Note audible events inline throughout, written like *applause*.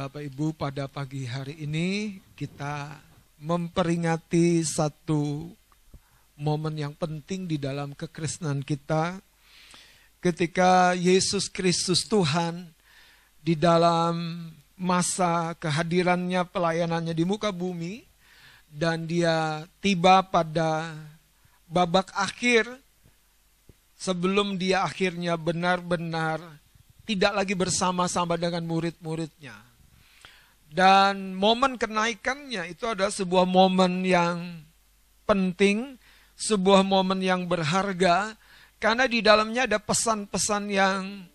Bapak Ibu pada pagi hari ini kita memperingati satu momen yang penting di dalam kekristenan kita ketika Yesus Kristus Tuhan di dalam masa kehadirannya pelayanannya di muka bumi dan dia tiba pada babak akhir sebelum dia akhirnya benar-benar tidak lagi bersama-sama dengan murid-muridnya. Dan momen kenaikannya itu adalah sebuah momen yang penting, sebuah momen yang berharga, karena di dalamnya ada pesan-pesan yang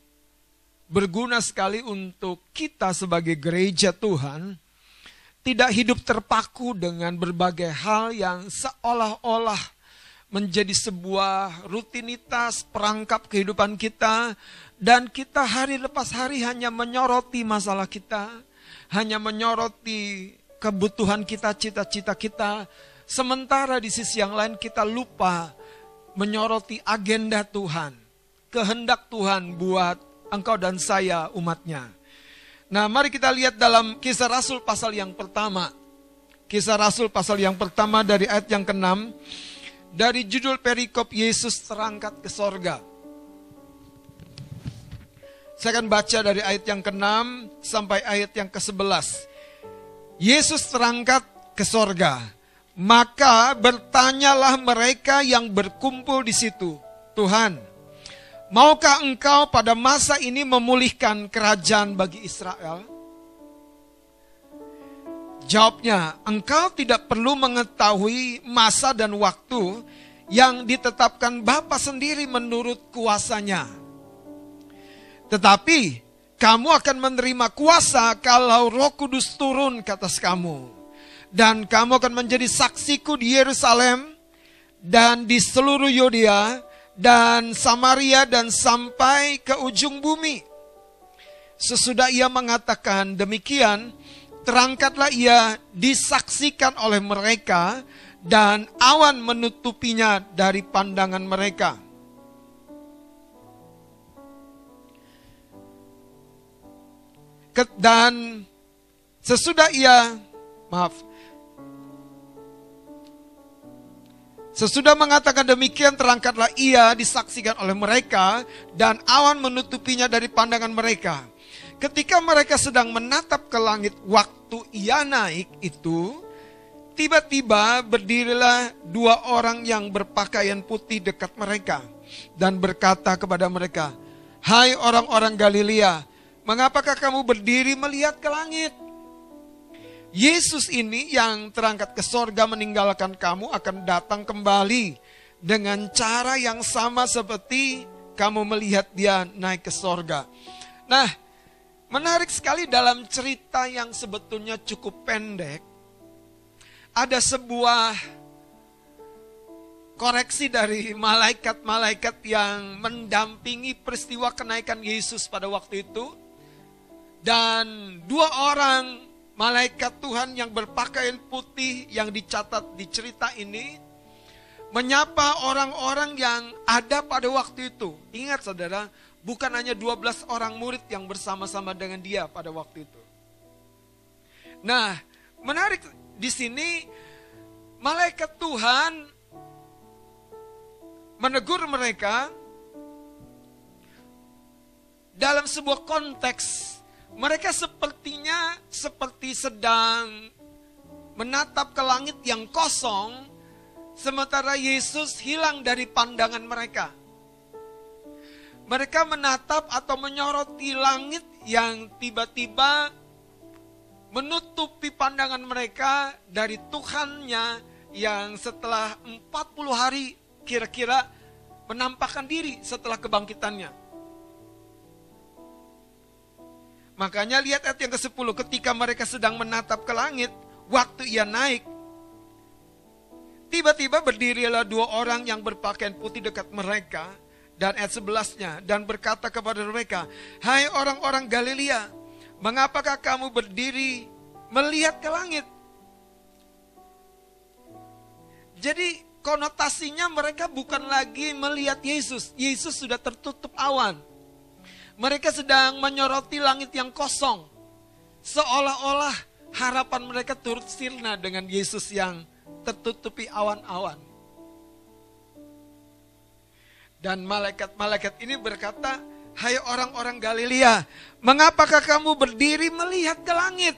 berguna sekali untuk kita sebagai gereja Tuhan, tidak hidup terpaku dengan berbagai hal yang seolah-olah menjadi sebuah rutinitas perangkap kehidupan kita, dan kita hari lepas hari hanya menyoroti masalah kita hanya menyoroti kebutuhan kita, cita-cita kita. Sementara di sisi yang lain kita lupa menyoroti agenda Tuhan. Kehendak Tuhan buat engkau dan saya umatnya. Nah mari kita lihat dalam kisah Rasul pasal yang pertama. Kisah Rasul pasal yang pertama dari ayat yang ke-6. Dari judul perikop Yesus terangkat ke sorga. Saya akan baca dari ayat yang ke-6 sampai ayat yang ke-11. Yesus terangkat ke sorga. Maka bertanyalah mereka yang berkumpul di situ. Tuhan, maukah engkau pada masa ini memulihkan kerajaan bagi Israel? Jawabnya, engkau tidak perlu mengetahui masa dan waktu yang ditetapkan Bapa sendiri menurut kuasanya tetapi kamu akan menerima kuasa kalau roh kudus turun ke atas kamu. Dan kamu akan menjadi saksiku di Yerusalem dan di seluruh Yudea dan Samaria dan sampai ke ujung bumi. Sesudah ia mengatakan demikian, terangkatlah ia disaksikan oleh mereka dan awan menutupinya dari pandangan mereka. Dan sesudah ia maaf Sesudah mengatakan demikian terangkatlah ia disaksikan oleh mereka dan awan menutupinya dari pandangan mereka. Ketika mereka sedang menatap ke langit waktu ia naik itu, tiba-tiba berdirilah dua orang yang berpakaian putih dekat mereka dan berkata kepada mereka, "Hai orang-orang Galilea, Mengapakah kamu berdiri melihat ke langit? Yesus ini yang terangkat ke sorga meninggalkan kamu akan datang kembali dengan cara yang sama seperti kamu melihat dia naik ke sorga. Nah, menarik sekali dalam cerita yang sebetulnya cukup pendek. Ada sebuah koreksi dari malaikat-malaikat yang mendampingi peristiwa kenaikan Yesus pada waktu itu dan dua orang malaikat Tuhan yang berpakaian putih yang dicatat di cerita ini menyapa orang-orang yang ada pada waktu itu. Ingat saudara, bukan hanya 12 orang murid yang bersama-sama dengan dia pada waktu itu. Nah, menarik di sini malaikat Tuhan menegur mereka dalam sebuah konteks mereka sepertinya seperti sedang menatap ke langit yang kosong, sementara Yesus hilang dari pandangan mereka. Mereka menatap atau menyoroti langit yang tiba-tiba menutupi pandangan mereka dari Tuhannya yang setelah 40 hari kira-kira menampakkan diri setelah kebangkitannya. Makanya lihat ayat yang ke-10, ketika mereka sedang menatap ke langit, waktu ia naik, tiba-tiba berdirilah dua orang yang berpakaian putih dekat mereka, dan ayat 11-nya, dan berkata kepada mereka, Hai orang-orang Galilea, mengapakah kamu berdiri melihat ke langit? Jadi konotasinya mereka bukan lagi melihat Yesus. Yesus sudah tertutup awan. Mereka sedang menyoroti langit yang kosong. seolah-olah harapan mereka turut sirna dengan Yesus yang tertutupi awan-awan. Dan malaikat-malaikat ini berkata, Hai orang-orang Galilea, mengapakah kamu berdiri melihat ke langit?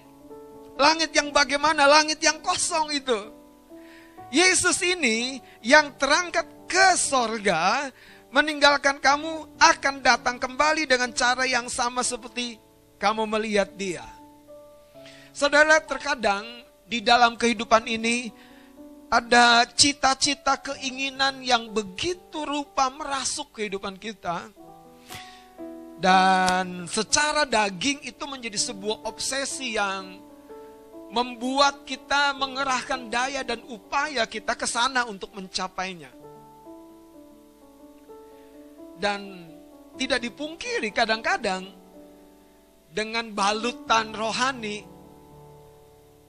Langit yang bagaimana? Langit yang kosong itu. Yesus ini yang terangkat ke sorga, meninggalkan kamu akan datang kembali dengan cara yang sama seperti kamu melihat dia. Saudara, terkadang di dalam kehidupan ini ada cita-cita keinginan yang begitu rupa merasuk kehidupan kita. Dan secara daging itu menjadi sebuah obsesi yang membuat kita mengerahkan daya dan upaya kita ke sana untuk mencapainya. Dan tidak dipungkiri kadang-kadang dengan balutan rohani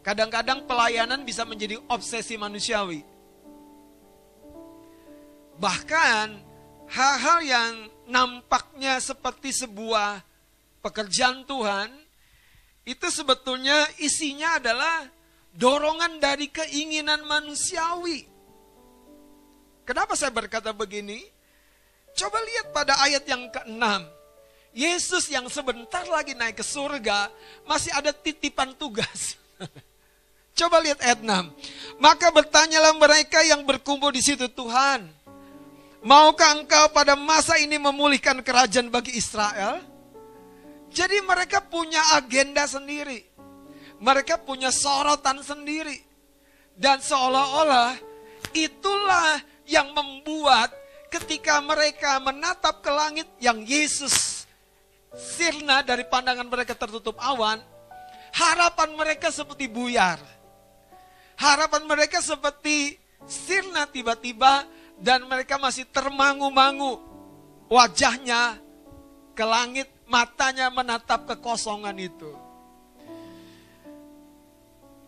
Kadang-kadang pelayanan bisa menjadi obsesi manusiawi. Bahkan hal-hal yang nampaknya seperti sebuah pekerjaan Tuhan, itu sebetulnya isinya adalah dorongan dari keinginan manusiawi. Kenapa saya berkata begini? Coba lihat pada ayat yang ke-6. Yesus yang sebentar lagi naik ke surga, masih ada titipan tugas. *laughs* Coba lihat ayat 6. Maka bertanyalah mereka yang berkumpul di situ Tuhan. Maukah engkau pada masa ini memulihkan kerajaan bagi Israel? Jadi mereka punya agenda sendiri. Mereka punya sorotan sendiri. Dan seolah-olah itulah yang membuat ketika mereka menatap ke langit yang Yesus sirna dari pandangan mereka tertutup awan, harapan mereka seperti buyar Harapan mereka seperti sirna tiba-tiba dan mereka masih termangu-mangu. Wajahnya ke langit, matanya menatap kekosongan itu.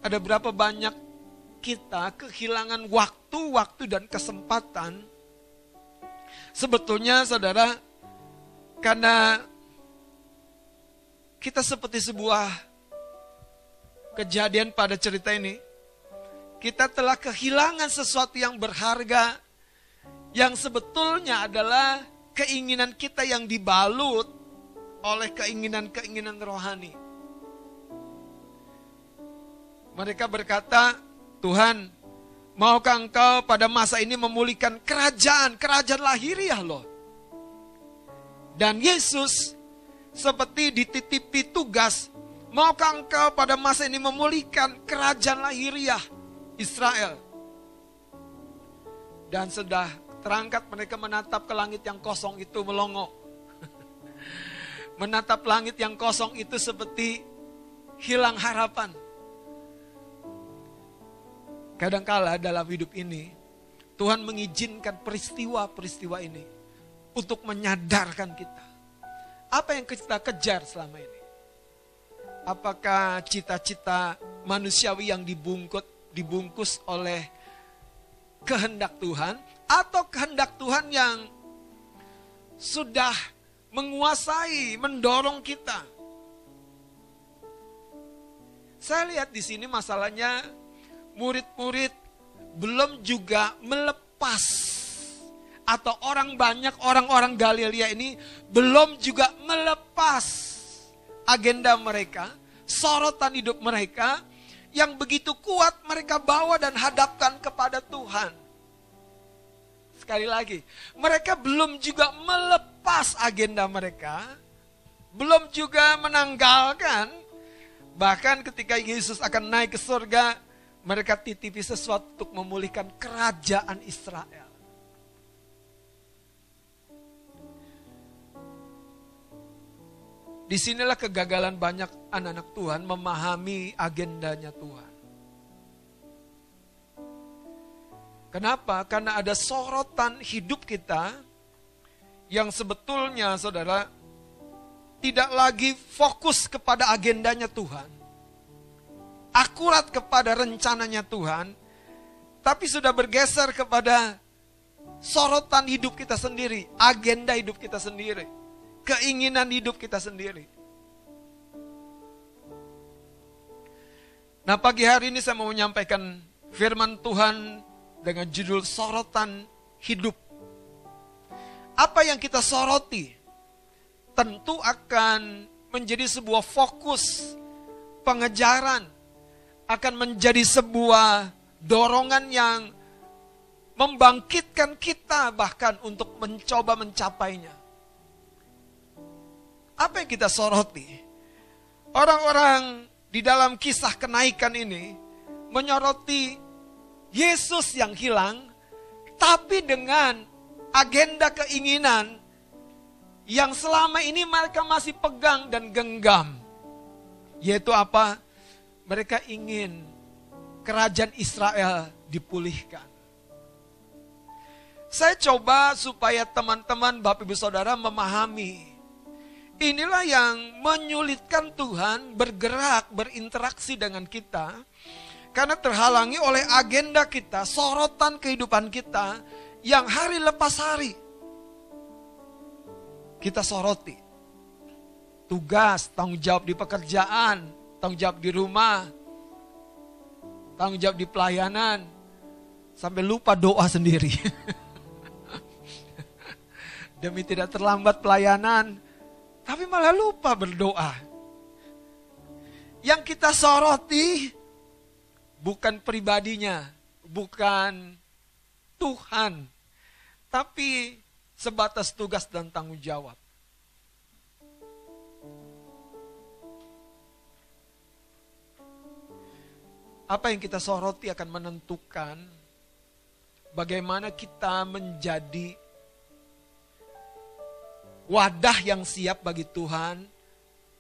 Ada berapa banyak kita kehilangan waktu, waktu dan kesempatan. Sebetulnya saudara, karena kita seperti sebuah kejadian pada cerita ini, kita telah kehilangan sesuatu yang berharga yang sebetulnya adalah keinginan kita yang dibalut oleh keinginan-keinginan rohani. Mereka berkata, Tuhan, maukah engkau pada masa ini memulihkan kerajaan, kerajaan lahiriah loh. Dan Yesus seperti dititipi tugas, maukah engkau pada masa ini memulihkan kerajaan lahiriah Israel. Dan sudah terangkat mereka menatap ke langit yang kosong itu melongo. *laughs* menatap langit yang kosong itu seperti hilang harapan. Kadangkala dalam hidup ini, Tuhan mengizinkan peristiwa-peristiwa ini untuk menyadarkan kita. Apa yang kita kejar selama ini? Apakah cita-cita manusiawi yang dibungkut dibungkus oleh kehendak Tuhan atau kehendak Tuhan yang sudah menguasai, mendorong kita. Saya lihat di sini masalahnya murid-murid belum juga melepas atau orang banyak orang-orang Galilea ini belum juga melepas agenda mereka, sorotan hidup mereka yang begitu kuat mereka bawa dan hadapkan kepada Tuhan. Sekali lagi, mereka belum juga melepas agenda mereka, belum juga menanggalkan. Bahkan ketika Yesus akan naik ke surga, mereka titipi sesuatu untuk memulihkan kerajaan Israel. Di sinilah kegagalan banyak anak-anak Tuhan memahami agendanya Tuhan. Kenapa? Karena ada sorotan hidup kita yang sebetulnya saudara tidak lagi fokus kepada agendanya Tuhan. Akurat kepada rencananya Tuhan. Tapi sudah bergeser kepada sorotan hidup kita sendiri. Agenda hidup kita sendiri keinginan hidup kita sendiri. Nah pagi hari ini saya mau menyampaikan firman Tuhan dengan judul sorotan hidup. Apa yang kita soroti tentu akan menjadi sebuah fokus pengejaran, akan menjadi sebuah dorongan yang membangkitkan kita bahkan untuk mencoba mencapainya. Apa yang kita soroti? Orang-orang di dalam kisah kenaikan ini menyoroti Yesus yang hilang, tapi dengan agenda keinginan yang selama ini mereka masih pegang dan genggam. Yaitu apa? Mereka ingin kerajaan Israel dipulihkan. Saya coba supaya teman-teman Bapak Ibu Saudara memahami. Inilah yang menyulitkan Tuhan bergerak, berinteraksi dengan kita. Karena terhalangi oleh agenda kita, sorotan kehidupan kita yang hari lepas hari kita soroti. Tugas, tanggung jawab di pekerjaan, tanggung jawab di rumah, tanggung jawab di pelayanan, sampai lupa doa sendiri. *laughs* Demi tidak terlambat pelayanan, tapi malah lupa berdoa. Yang kita soroti bukan pribadinya, bukan Tuhan, tapi sebatas tugas dan tanggung jawab. Apa yang kita soroti akan menentukan bagaimana kita menjadi wadah yang siap bagi Tuhan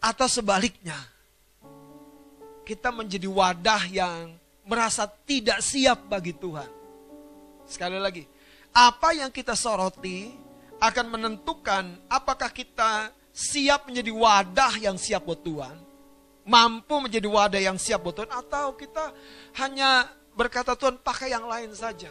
atau sebaliknya. Kita menjadi wadah yang merasa tidak siap bagi Tuhan. Sekali lagi, apa yang kita soroti akan menentukan apakah kita siap menjadi wadah yang siap buat Tuhan, mampu menjadi wadah yang siap buat Tuhan, atau kita hanya berkata Tuhan pakai yang lain saja.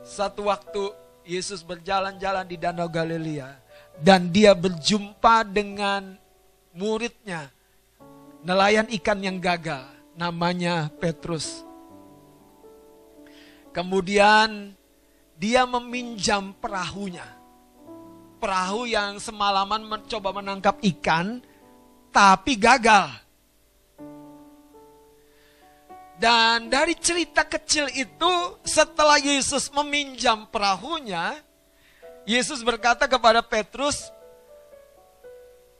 Satu waktu Yesus berjalan-jalan di Danau Galilea dan dia berjumpa dengan muridnya, nelayan ikan yang gagal, namanya Petrus. Kemudian dia meminjam perahunya. Perahu yang semalaman mencoba menangkap ikan, tapi gagal. Dan dari cerita kecil itu, setelah Yesus meminjam perahunya, Yesus berkata kepada Petrus,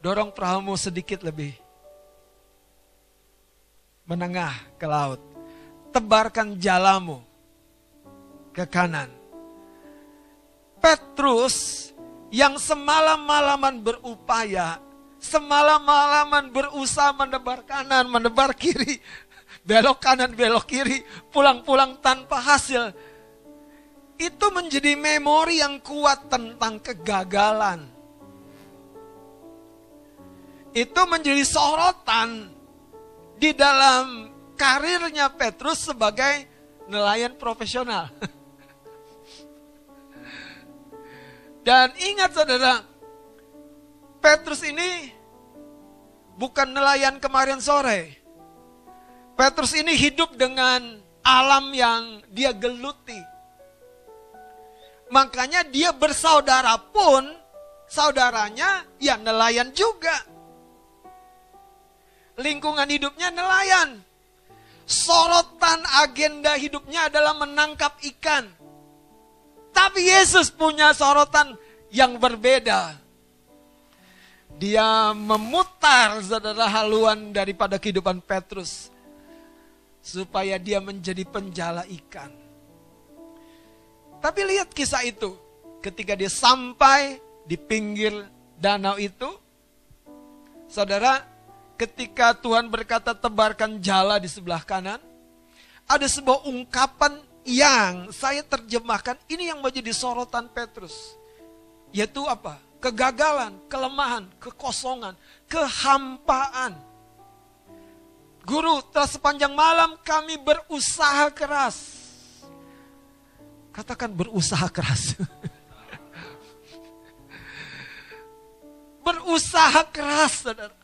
dorong perahumu sedikit lebih menengah ke laut. Tebarkan jalamu ke kanan. Petrus yang semalam-malaman berupaya, semalam-malaman berusaha menebar kanan, menebar kiri, *laughs* belok kanan, belok kiri, pulang-pulang tanpa hasil. Itu menjadi memori yang kuat tentang kegagalan. Itu menjadi sorotan di dalam karirnya Petrus sebagai nelayan profesional. *laughs* Dan ingat saudara, Petrus ini bukan nelayan kemarin sore. Petrus ini hidup dengan alam yang dia geluti. Makanya dia bersaudara pun, saudaranya ya nelayan juga. Lingkungan hidupnya nelayan. Sorotan agenda hidupnya adalah menangkap ikan tapi Yesus punya sorotan yang berbeda. Dia memutar saudara haluan daripada kehidupan Petrus. Supaya dia menjadi penjala ikan. Tapi lihat kisah itu. Ketika dia sampai di pinggir danau itu. Saudara, ketika Tuhan berkata tebarkan jala di sebelah kanan. Ada sebuah ungkapan yang saya terjemahkan ini yang menjadi sorotan Petrus. Yaitu apa? Kegagalan, kelemahan, kekosongan, kehampaan. Guru, telah sepanjang malam kami berusaha keras. Katakan berusaha keras. *laughs* berusaha keras, saudara.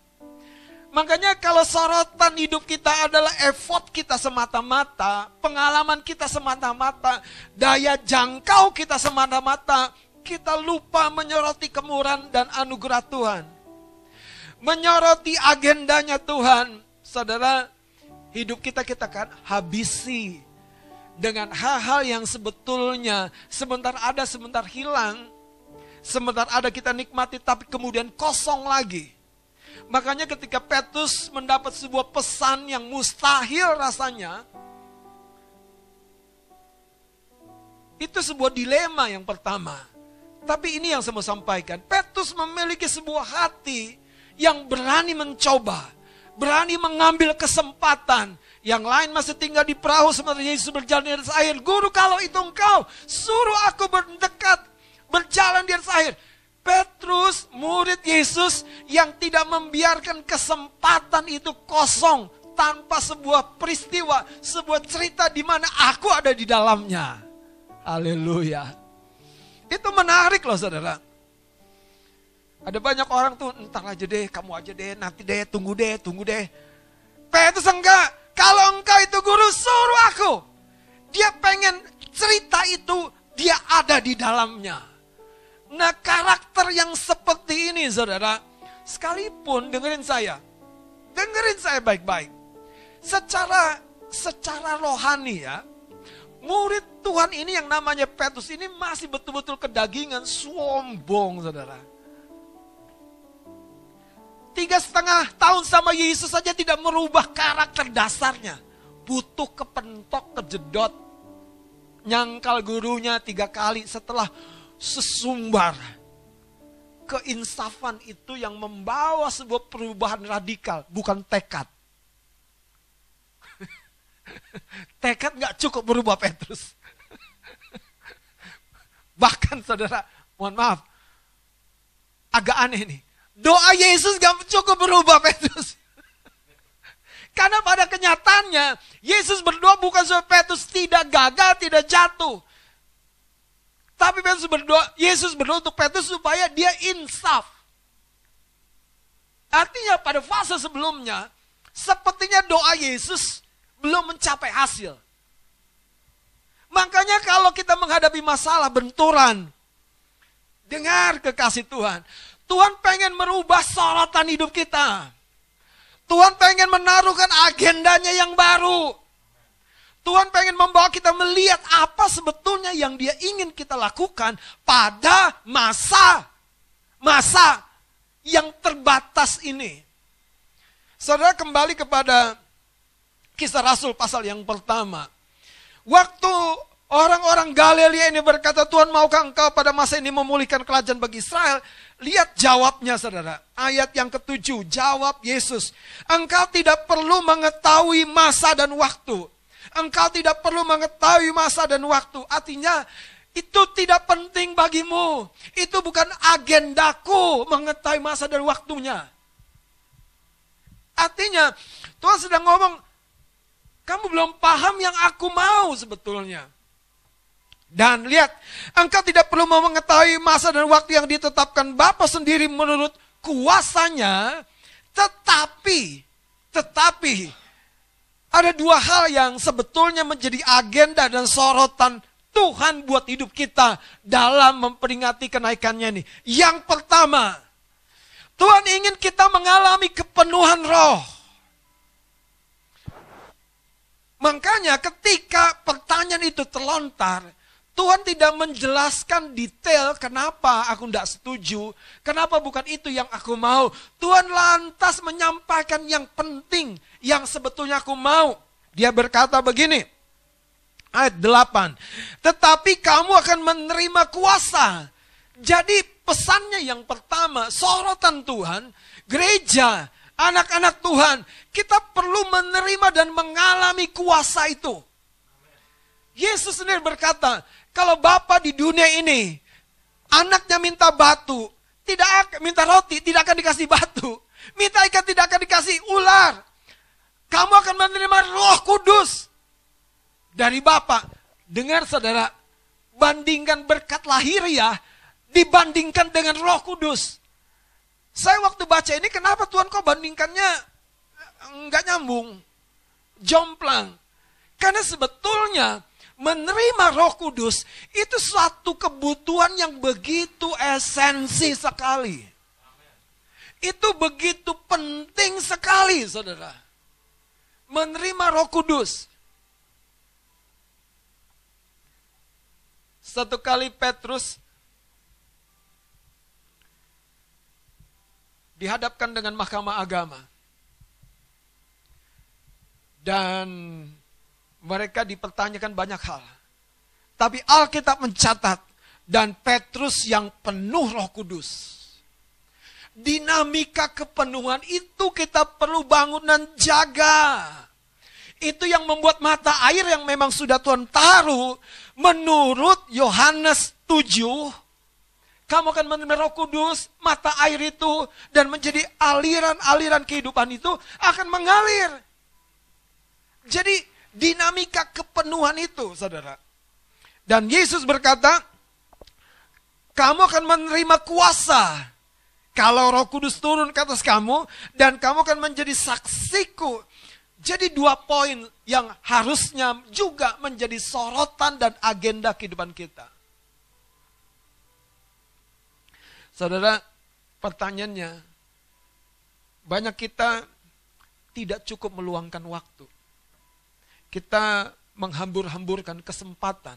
Makanya kalau sorotan hidup kita adalah effort kita semata-mata, pengalaman kita semata-mata, daya jangkau kita semata-mata, kita lupa menyoroti kemurahan dan anugerah Tuhan. Menyoroti agendanya Tuhan. Saudara, hidup kita kita kan habisi dengan hal-hal yang sebetulnya sebentar ada sebentar hilang. Sebentar ada kita nikmati tapi kemudian kosong lagi Makanya ketika Petrus mendapat sebuah pesan yang mustahil rasanya, itu sebuah dilema yang pertama. Tapi ini yang saya mau sampaikan. Petrus memiliki sebuah hati yang berani mencoba. Berani mengambil kesempatan. Yang lain masih tinggal di perahu sementara Yesus berjalan di atas air. Guru kalau itu engkau, suruh aku mendekat, berjalan di atas air. Petrus, murid Yesus yang tidak membiarkan kesempatan itu kosong tanpa sebuah peristiwa, sebuah cerita di mana aku ada di dalamnya. Haleluya. Itu menarik loh saudara. Ada banyak orang tuh, entar aja deh, kamu aja deh, nanti deh, tunggu deh, tunggu deh. Petrus enggak, kalau engkau itu guru suruh aku. Dia pengen cerita itu, dia ada di dalamnya. Nah karakter yang seperti ini saudara, sekalipun dengerin saya, dengerin saya baik-baik. Secara secara rohani ya, murid Tuhan ini yang namanya Petrus ini masih betul-betul kedagingan, sombong saudara. Tiga setengah tahun sama Yesus saja tidak merubah karakter dasarnya. Butuh kepentok, kejedot. Nyangkal gurunya tiga kali setelah sesumbar. Keinsafan itu yang membawa sebuah perubahan radikal, bukan tekad. *laughs* tekad nggak cukup berubah Petrus. *laughs* Bahkan saudara, mohon maaf, agak aneh nih. Doa Yesus gak cukup berubah Petrus. *laughs* Karena pada kenyataannya, Yesus berdoa bukan supaya Petrus tidak gagal, tidak jatuh. Tapi Petrus berdoa, Yesus berdoa untuk Petrus supaya dia insaf. Artinya pada fase sebelumnya, sepertinya doa Yesus belum mencapai hasil. Makanya kalau kita menghadapi masalah benturan, dengar kekasih Tuhan. Tuhan pengen merubah sorotan hidup kita. Tuhan pengen menaruhkan agendanya yang baru. Tuhan pengen membawa kita melihat apa sebetulnya yang dia ingin kita lakukan pada masa masa yang terbatas ini. Saudara kembali kepada kisah Rasul pasal yang pertama. Waktu orang-orang Galilea ini berkata, Tuhan maukah engkau pada masa ini memulihkan kerajaan bagi Israel? Lihat jawabnya saudara. Ayat yang ketujuh, jawab Yesus. Engkau tidak perlu mengetahui masa dan waktu Engkau tidak perlu mengetahui masa dan waktu. Artinya, itu tidak penting bagimu. Itu bukan agendaku mengetahui masa dan waktunya. Artinya, Tuhan sedang ngomong, kamu belum paham yang aku mau sebetulnya. Dan lihat, engkau tidak perlu mau mengetahui masa dan waktu yang ditetapkan Bapa sendiri menurut kuasanya, tetapi, tetapi, ada dua hal yang sebetulnya menjadi agenda dan sorotan Tuhan buat hidup kita dalam memperingati kenaikannya ini. Yang pertama, Tuhan ingin kita mengalami kepenuhan roh. Makanya ketika pertanyaan itu terlontar, Tuhan tidak menjelaskan detail kenapa aku tidak setuju, kenapa bukan itu yang aku mau. Tuhan lantas menyampaikan yang penting, yang sebetulnya aku mau. Dia berkata begini, ayat 8, tetapi kamu akan menerima kuasa. Jadi pesannya yang pertama, sorotan Tuhan, gereja, anak-anak Tuhan, kita perlu menerima dan mengalami kuasa itu. Yesus sendiri berkata, kalau Bapak di dunia ini, anaknya minta batu, tidak minta roti, tidak akan dikasih batu. Minta ikan tidak akan dikasih ular. Kamu akan menerima roh kudus dari Bapak. Dengar saudara, bandingkan berkat lahir ya, dibandingkan dengan roh kudus. Saya waktu baca ini kenapa Tuhan kok bandingkannya nggak nyambung, jomplang. Karena sebetulnya menerima Roh Kudus itu suatu kebutuhan yang begitu esensi sekali. Itu begitu penting sekali, saudara. Menerima Roh Kudus. Satu kali Petrus dihadapkan dengan mahkamah agama. Dan mereka dipertanyakan banyak hal. Tapi Alkitab mencatat dan Petrus yang penuh Roh Kudus. Dinamika kepenuhan itu kita perlu bangun dan jaga. Itu yang membuat mata air yang memang sudah Tuhan taruh menurut Yohanes 7 kamu akan menerima roh kudus, mata air itu, dan menjadi aliran-aliran kehidupan itu akan mengalir. Jadi dinamika kepenuhan itu, saudara. Dan Yesus berkata, kamu akan menerima kuasa. Kalau roh kudus turun ke atas kamu, dan kamu akan menjadi saksiku. Jadi dua poin yang harusnya juga menjadi sorotan dan agenda kehidupan kita. Saudara, pertanyaannya, banyak kita tidak cukup meluangkan waktu. Kita menghambur-hamburkan kesempatan.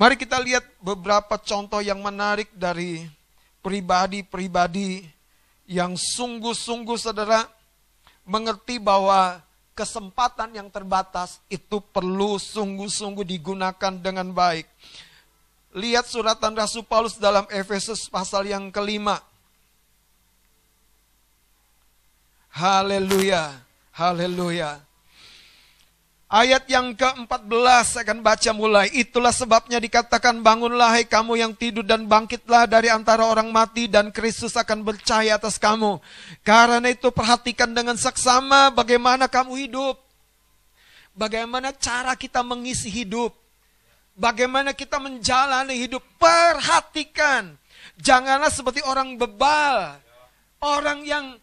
Mari kita lihat beberapa contoh yang menarik dari pribadi-pribadi yang sungguh-sungguh saudara mengerti bahwa kesempatan yang terbatas itu perlu sungguh-sungguh digunakan dengan baik. Lihat suratan Rasul Paulus dalam Efesus pasal yang kelima. Haleluya, haleluya. Ayat yang ke-14 saya akan baca mulai. Itulah sebabnya dikatakan bangunlah hai kamu yang tidur dan bangkitlah dari antara orang mati dan Kristus akan bercahaya atas kamu. Karena itu perhatikan dengan saksama bagaimana kamu hidup. Bagaimana cara kita mengisi hidup Bagaimana kita menjalani hidup, perhatikan. Janganlah seperti orang bebal. Orang yang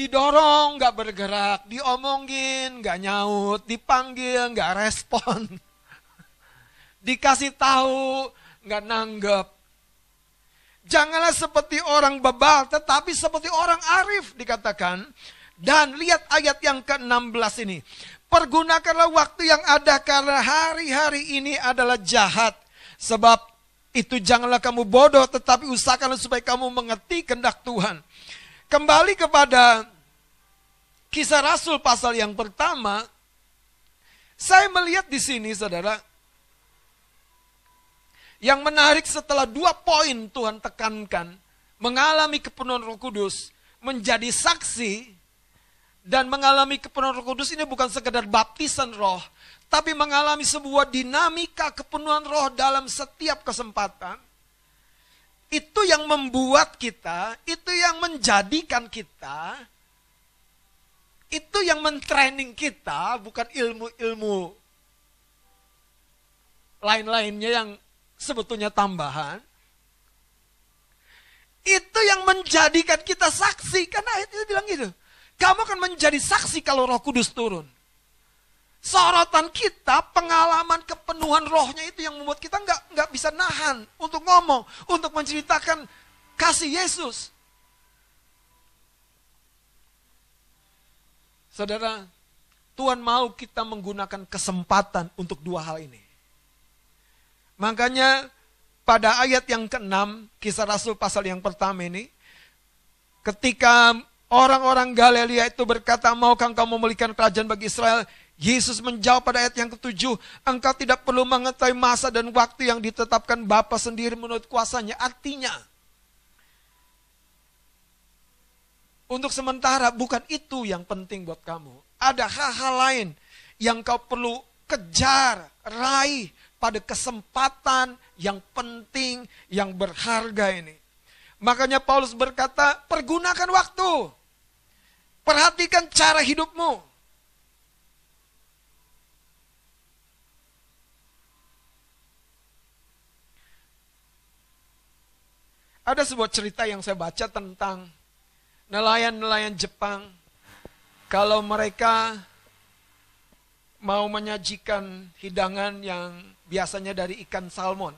didorong gak bergerak, diomongin gak nyaut, dipanggil gak respon. *laughs* Dikasih tahu gak nanggep. Janganlah seperti orang bebal, tetapi seperti orang arif dikatakan. Dan lihat ayat yang ke-16 ini. Pergunakanlah waktu yang ada karena hari-hari ini adalah jahat. Sebab itu janganlah kamu bodoh tetapi usahakanlah supaya kamu mengerti kehendak Tuhan. Kembali kepada kisah Rasul pasal yang pertama, saya melihat di sini saudara, yang menarik setelah dua poin Tuhan tekankan, mengalami kepenuhan roh kudus, menjadi saksi, dan mengalami kepenuhan roh kudus ini bukan sekedar baptisan roh, tapi mengalami sebuah dinamika kepenuhan roh dalam setiap kesempatan. Itu yang membuat kita, itu yang menjadikan kita, itu yang mentraining kita, bukan ilmu-ilmu lain-lainnya yang sebetulnya tambahan. Itu yang menjadikan kita saksi, karena itu bilang gitu. Kamu akan menjadi saksi kalau roh kudus turun. Sorotan kita, pengalaman kepenuhan rohnya itu yang membuat kita nggak nggak bisa nahan untuk ngomong, untuk menceritakan kasih Yesus. Saudara, Tuhan mau kita menggunakan kesempatan untuk dua hal ini. Makanya pada ayat yang ke-6, kisah Rasul pasal yang pertama ini, ketika Orang-orang Galilea itu berkata, maukah engkau memulihkan kerajaan bagi Israel? Yesus menjawab pada ayat yang ketujuh, engkau tidak perlu mengetahui masa dan waktu yang ditetapkan Bapa sendiri menurut kuasanya. Artinya, untuk sementara bukan itu yang penting buat kamu. Ada hal-hal lain yang kau perlu kejar, raih pada kesempatan yang penting, yang berharga ini. Makanya Paulus berkata, pergunakan waktu. Perhatikan cara hidupmu. Ada sebuah cerita yang saya baca tentang nelayan-nelayan Jepang kalau mereka mau menyajikan hidangan yang biasanya dari ikan salmon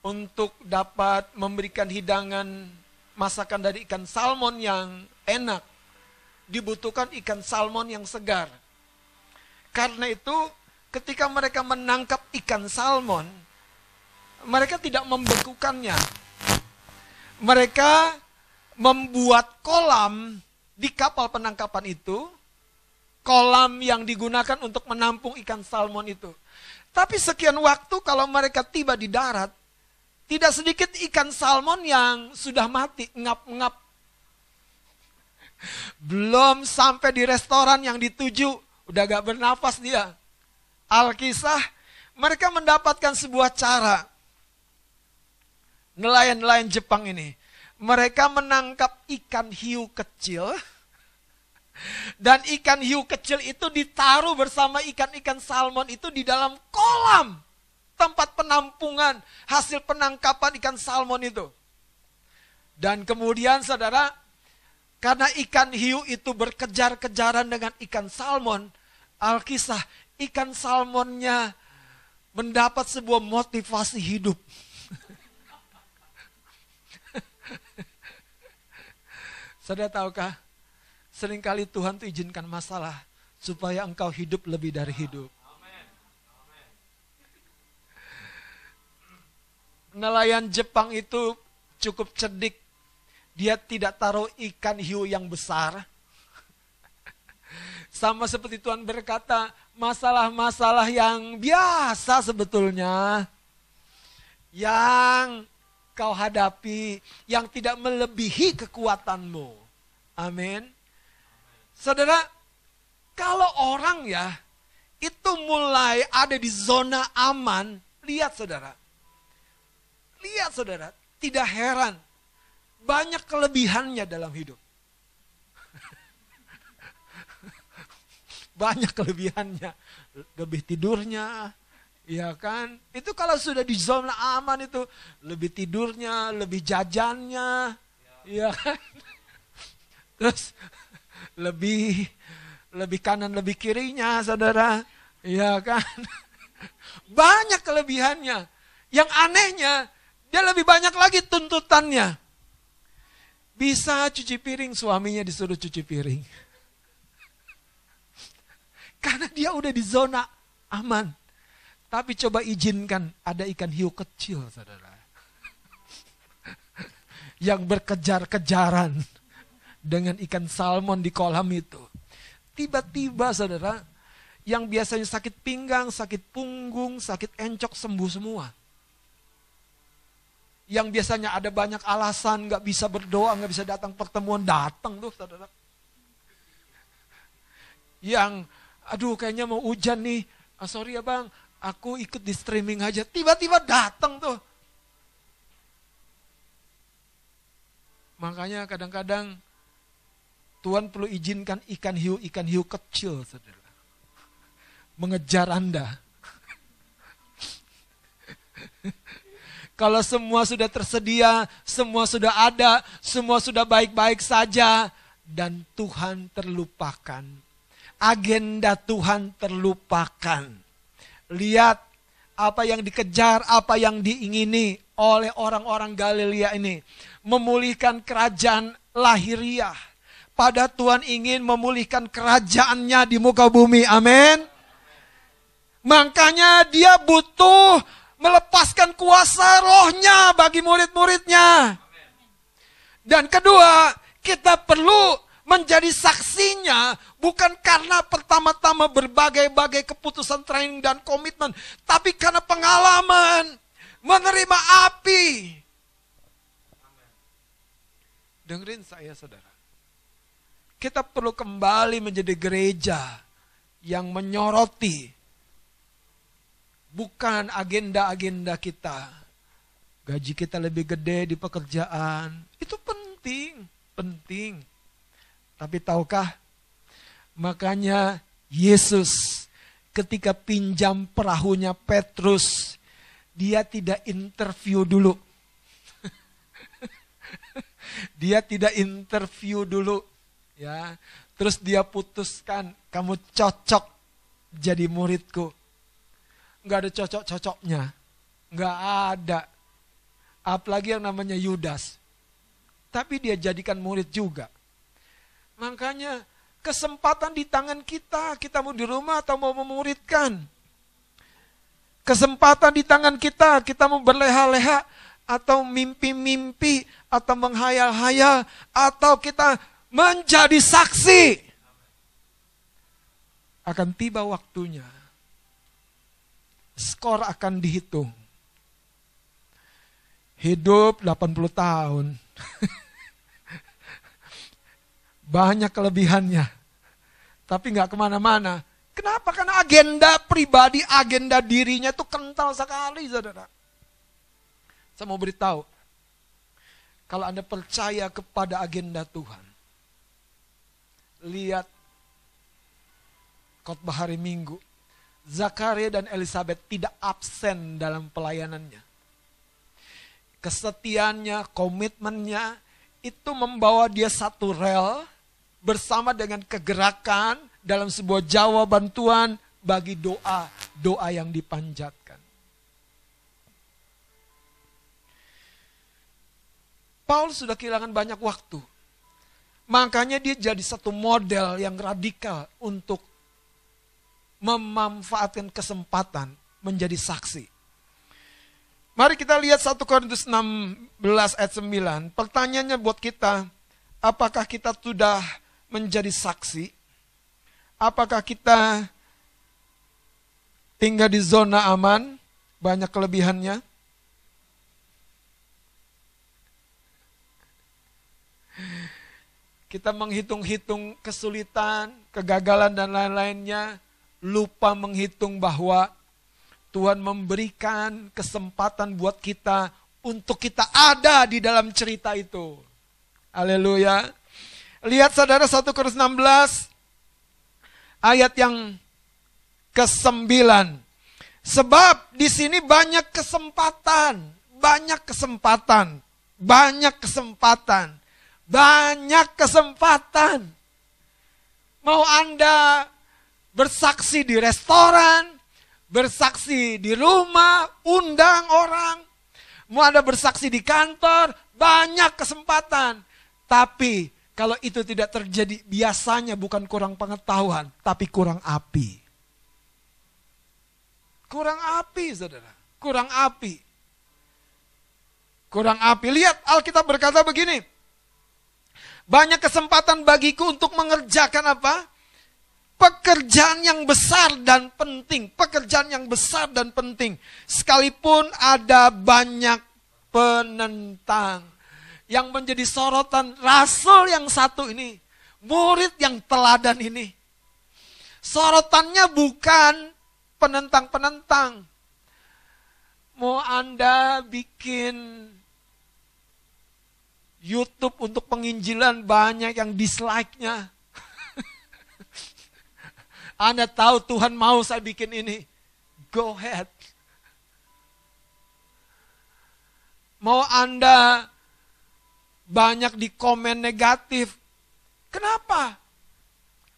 untuk dapat memberikan hidangan masakan dari ikan salmon yang enak dibutuhkan ikan salmon yang segar. Karena itu ketika mereka menangkap ikan salmon mereka tidak membekukannya. Mereka membuat kolam di kapal penangkapan itu kolam yang digunakan untuk menampung ikan salmon itu. Tapi sekian waktu kalau mereka tiba di darat, tidak sedikit ikan salmon yang sudah mati, ngap-ngap. *laughs* Belum sampai di restoran yang dituju, udah gak bernafas dia. Alkisah, mereka mendapatkan sebuah cara. Nelayan-nelayan Jepang ini mereka menangkap ikan hiu kecil dan ikan hiu kecil itu ditaruh bersama ikan-ikan salmon itu di dalam kolam tempat penampungan hasil penangkapan ikan salmon itu. Dan kemudian saudara, karena ikan hiu itu berkejar-kejaran dengan ikan salmon, Alkisah, ikan salmonnya mendapat sebuah motivasi hidup. Saudara tahukah? Seringkali Tuhan tuh izinkan masalah supaya engkau hidup lebih dari hidup. Nelayan Jepang itu cukup cerdik. Dia tidak taruh ikan hiu yang besar. Sama seperti Tuhan berkata, masalah-masalah yang biasa sebetulnya. Yang kau hadapi yang tidak melebihi kekuatanmu. Amin. Saudara, kalau orang ya itu mulai ada di zona aman, lihat saudara. Lihat saudara, tidak heran banyak kelebihannya dalam hidup. *laughs* banyak kelebihannya, lebih tidurnya, Ya kan? Itu kalau sudah di zona aman itu lebih tidurnya, lebih jajannya, ya, ya kan? *laughs* Terus lebih lebih kanan lebih kirinya, saudara, ya kan? *laughs* Banyak kelebihannya. Yang anehnya dia lebih banyak lagi tuntutannya. Bisa cuci piring, suaminya disuruh cuci piring. *laughs* Karena dia udah di zona aman. Tapi coba izinkan ada ikan hiu kecil, saudara. *laughs* Yang berkejar-kejaran dengan ikan salmon di kolam itu. Tiba-tiba, saudara, yang biasanya sakit pinggang, sakit punggung, sakit encok sembuh semua. Yang biasanya ada banyak alasan, nggak bisa berdoa, nggak bisa datang pertemuan, datang tuh, saudara. Yang, aduh kayaknya mau hujan nih, ah, sorry ya bang, Aku ikut di streaming aja, tiba-tiba datang tuh. Makanya kadang-kadang Tuhan perlu izinkan ikan hiu-ikan hiu kecil, saudara. Mengejar Anda. Kalau semua sudah tersedia, semua sudah ada, semua sudah baik-baik saja, dan Tuhan terlupakan. Agenda Tuhan terlupakan. Lihat apa yang dikejar, apa yang diingini oleh orang-orang Galilea ini. Memulihkan kerajaan lahiriah. Pada Tuhan ingin memulihkan kerajaannya di muka bumi. Amin. Makanya dia butuh melepaskan kuasa rohnya bagi murid-muridnya. Dan kedua, kita perlu menjadi saksinya bukan karena pertama-tama berbagai-bagai keputusan training dan komitmen, tapi karena pengalaman menerima api. Dengerin saya saudara. Kita perlu kembali menjadi gereja yang menyoroti bukan agenda-agenda kita. Gaji kita lebih gede di pekerjaan. Itu penting, penting. Tapi tahukah, makanya Yesus ketika pinjam perahunya Petrus, dia tidak interview dulu. *laughs* dia tidak interview dulu. Ya, Terus dia putuskan, kamu cocok jadi muridku. Nggak ada cocok-cocoknya. Nggak ada. Apalagi yang namanya Yudas. Tapi dia jadikan murid juga. Makanya kesempatan di tangan kita. Kita mau di rumah atau mau memuridkan. Kesempatan di tangan kita. Kita mau berleha-leha atau mimpi-mimpi atau menghayal-hayal atau kita menjadi saksi. Akan tiba waktunya. Skor akan dihitung. Hidup 80 tahun. *laughs* Banyak kelebihannya. Tapi nggak ke mana-mana. Kenapa? Karena agenda pribadi, agenda dirinya itu kental sekali, saudara. Saya mau beritahu, kalau Anda percaya kepada agenda Tuhan, lihat khotbah hari Minggu, Zakaria dan Elizabeth tidak absen dalam pelayanannya. Kesetiaannya, komitmennya, itu membawa dia satu rel bersama dengan kegerakan dalam sebuah jawaban Tuhan bagi doa, doa yang dipanjatkan. Paulus sudah kehilangan banyak waktu. Makanya dia jadi satu model yang radikal untuk memanfaatkan kesempatan menjadi saksi. Mari kita lihat 1 Korintus 16 ayat 9. Pertanyaannya buat kita, apakah kita sudah menjadi saksi? Apakah kita tinggal di zona aman? Banyak kelebihannya. Kita menghitung-hitung kesulitan, kegagalan dan lain-lainnya, lupa menghitung bahwa Tuhan memberikan kesempatan buat kita untuk kita ada di dalam cerita itu. Haleluya. Lihat saudara 1 Korintus 16 ayat yang ke-9. Sebab di sini banyak kesempatan, banyak kesempatan, banyak kesempatan banyak kesempatan. Mau Anda bersaksi di restoran, bersaksi di rumah, undang orang. Mau Anda bersaksi di kantor, banyak kesempatan. Tapi kalau itu tidak terjadi, biasanya bukan kurang pengetahuan, tapi kurang api. Kurang api, saudara. Kurang api. Kurang api. Lihat, Alkitab berkata begini. Banyak kesempatan bagiku untuk mengerjakan apa? Pekerjaan yang besar dan penting. Pekerjaan yang besar dan penting. Sekalipun ada banyak penentang. Yang menjadi sorotan rasul yang satu ini. Murid yang teladan ini. Sorotannya bukan penentang-penentang. Mau Anda bikin YouTube untuk penginjilan banyak yang dislike-nya. *laughs* Anda tahu Tuhan mau saya bikin ini. Go ahead. Mau Anda banyak di komen negatif. Kenapa?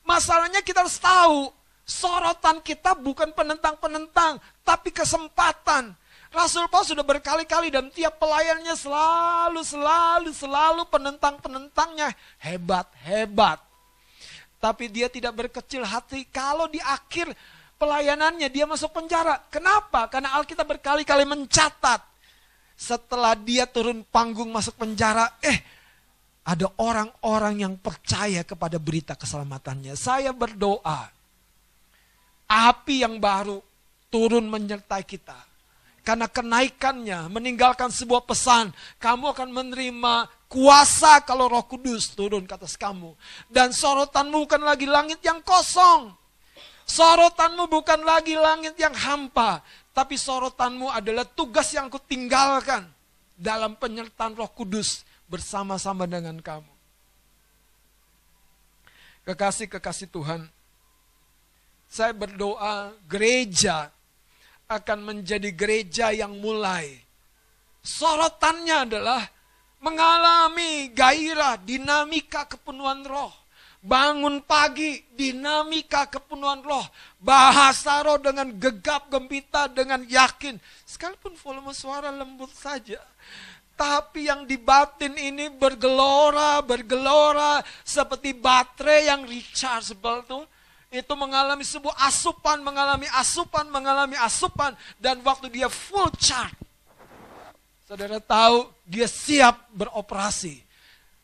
Masalahnya kita harus tahu, sorotan kita bukan penentang-penentang, tapi kesempatan. Rasul Paulus sudah berkali-kali dan tiap pelayannya selalu, selalu, selalu penentang-penentangnya hebat-hebat. Tapi dia tidak berkecil hati kalau di akhir pelayanannya dia masuk penjara. Kenapa? Karena Alkitab berkali-kali mencatat. Setelah dia turun panggung masuk penjara, eh ada orang-orang yang percaya kepada berita keselamatannya. Saya berdoa, api yang baru turun menyertai kita karena kenaikannya meninggalkan sebuah pesan. Kamu akan menerima kuasa kalau roh kudus turun ke atas kamu. Dan sorotanmu bukan lagi langit yang kosong. Sorotanmu bukan lagi langit yang hampa. Tapi sorotanmu adalah tugas yang kutinggalkan dalam penyertaan roh kudus bersama-sama dengan kamu. Kekasih-kekasih Tuhan, saya berdoa gereja akan menjadi gereja yang mulai. Sorotannya adalah mengalami gairah, dinamika kepenuhan roh. Bangun pagi, dinamika kepenuhan roh. Bahasa roh dengan gegap gembita, dengan yakin. Sekalipun volume suara lembut saja. Tapi yang di batin ini bergelora, bergelora. Seperti baterai yang rechargeable tuh. Itu mengalami sebuah asupan, mengalami asupan, mengalami asupan. Dan waktu dia full charge. Saudara tahu dia siap beroperasi.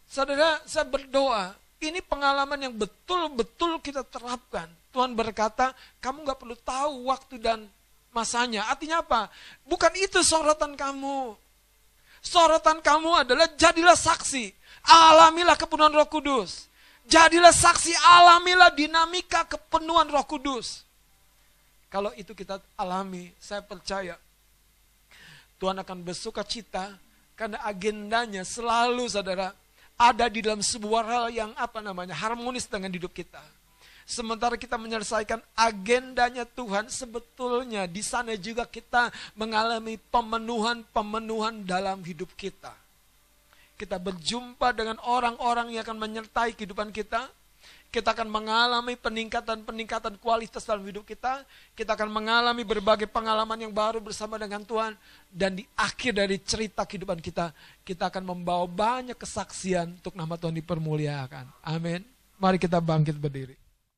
Saudara, saya berdoa ini pengalaman yang betul-betul kita terapkan. Tuhan berkata, kamu gak perlu tahu waktu dan masanya. Artinya apa? Bukan itu sorotan kamu. Sorotan kamu adalah jadilah saksi. Alamilah kepenuhan roh kudus. Jadilah saksi, alamilah dinamika kepenuhan roh kudus. Kalau itu kita alami, saya percaya Tuhan akan bersuka cita karena agendanya selalu saudara ada di dalam sebuah hal yang apa namanya harmonis dengan hidup kita. Sementara kita menyelesaikan agendanya Tuhan, sebetulnya di sana juga kita mengalami pemenuhan-pemenuhan dalam hidup kita. Kita berjumpa dengan orang-orang yang akan menyertai kehidupan kita, kita akan mengalami peningkatan-peningkatan kualitas dalam hidup kita. Kita akan mengalami berbagai pengalaman yang baru bersama dengan Tuhan. Dan di akhir dari cerita kehidupan kita, kita akan membawa banyak kesaksian untuk nama Tuhan dipermuliakan. Amin. Mari kita bangkit berdiri.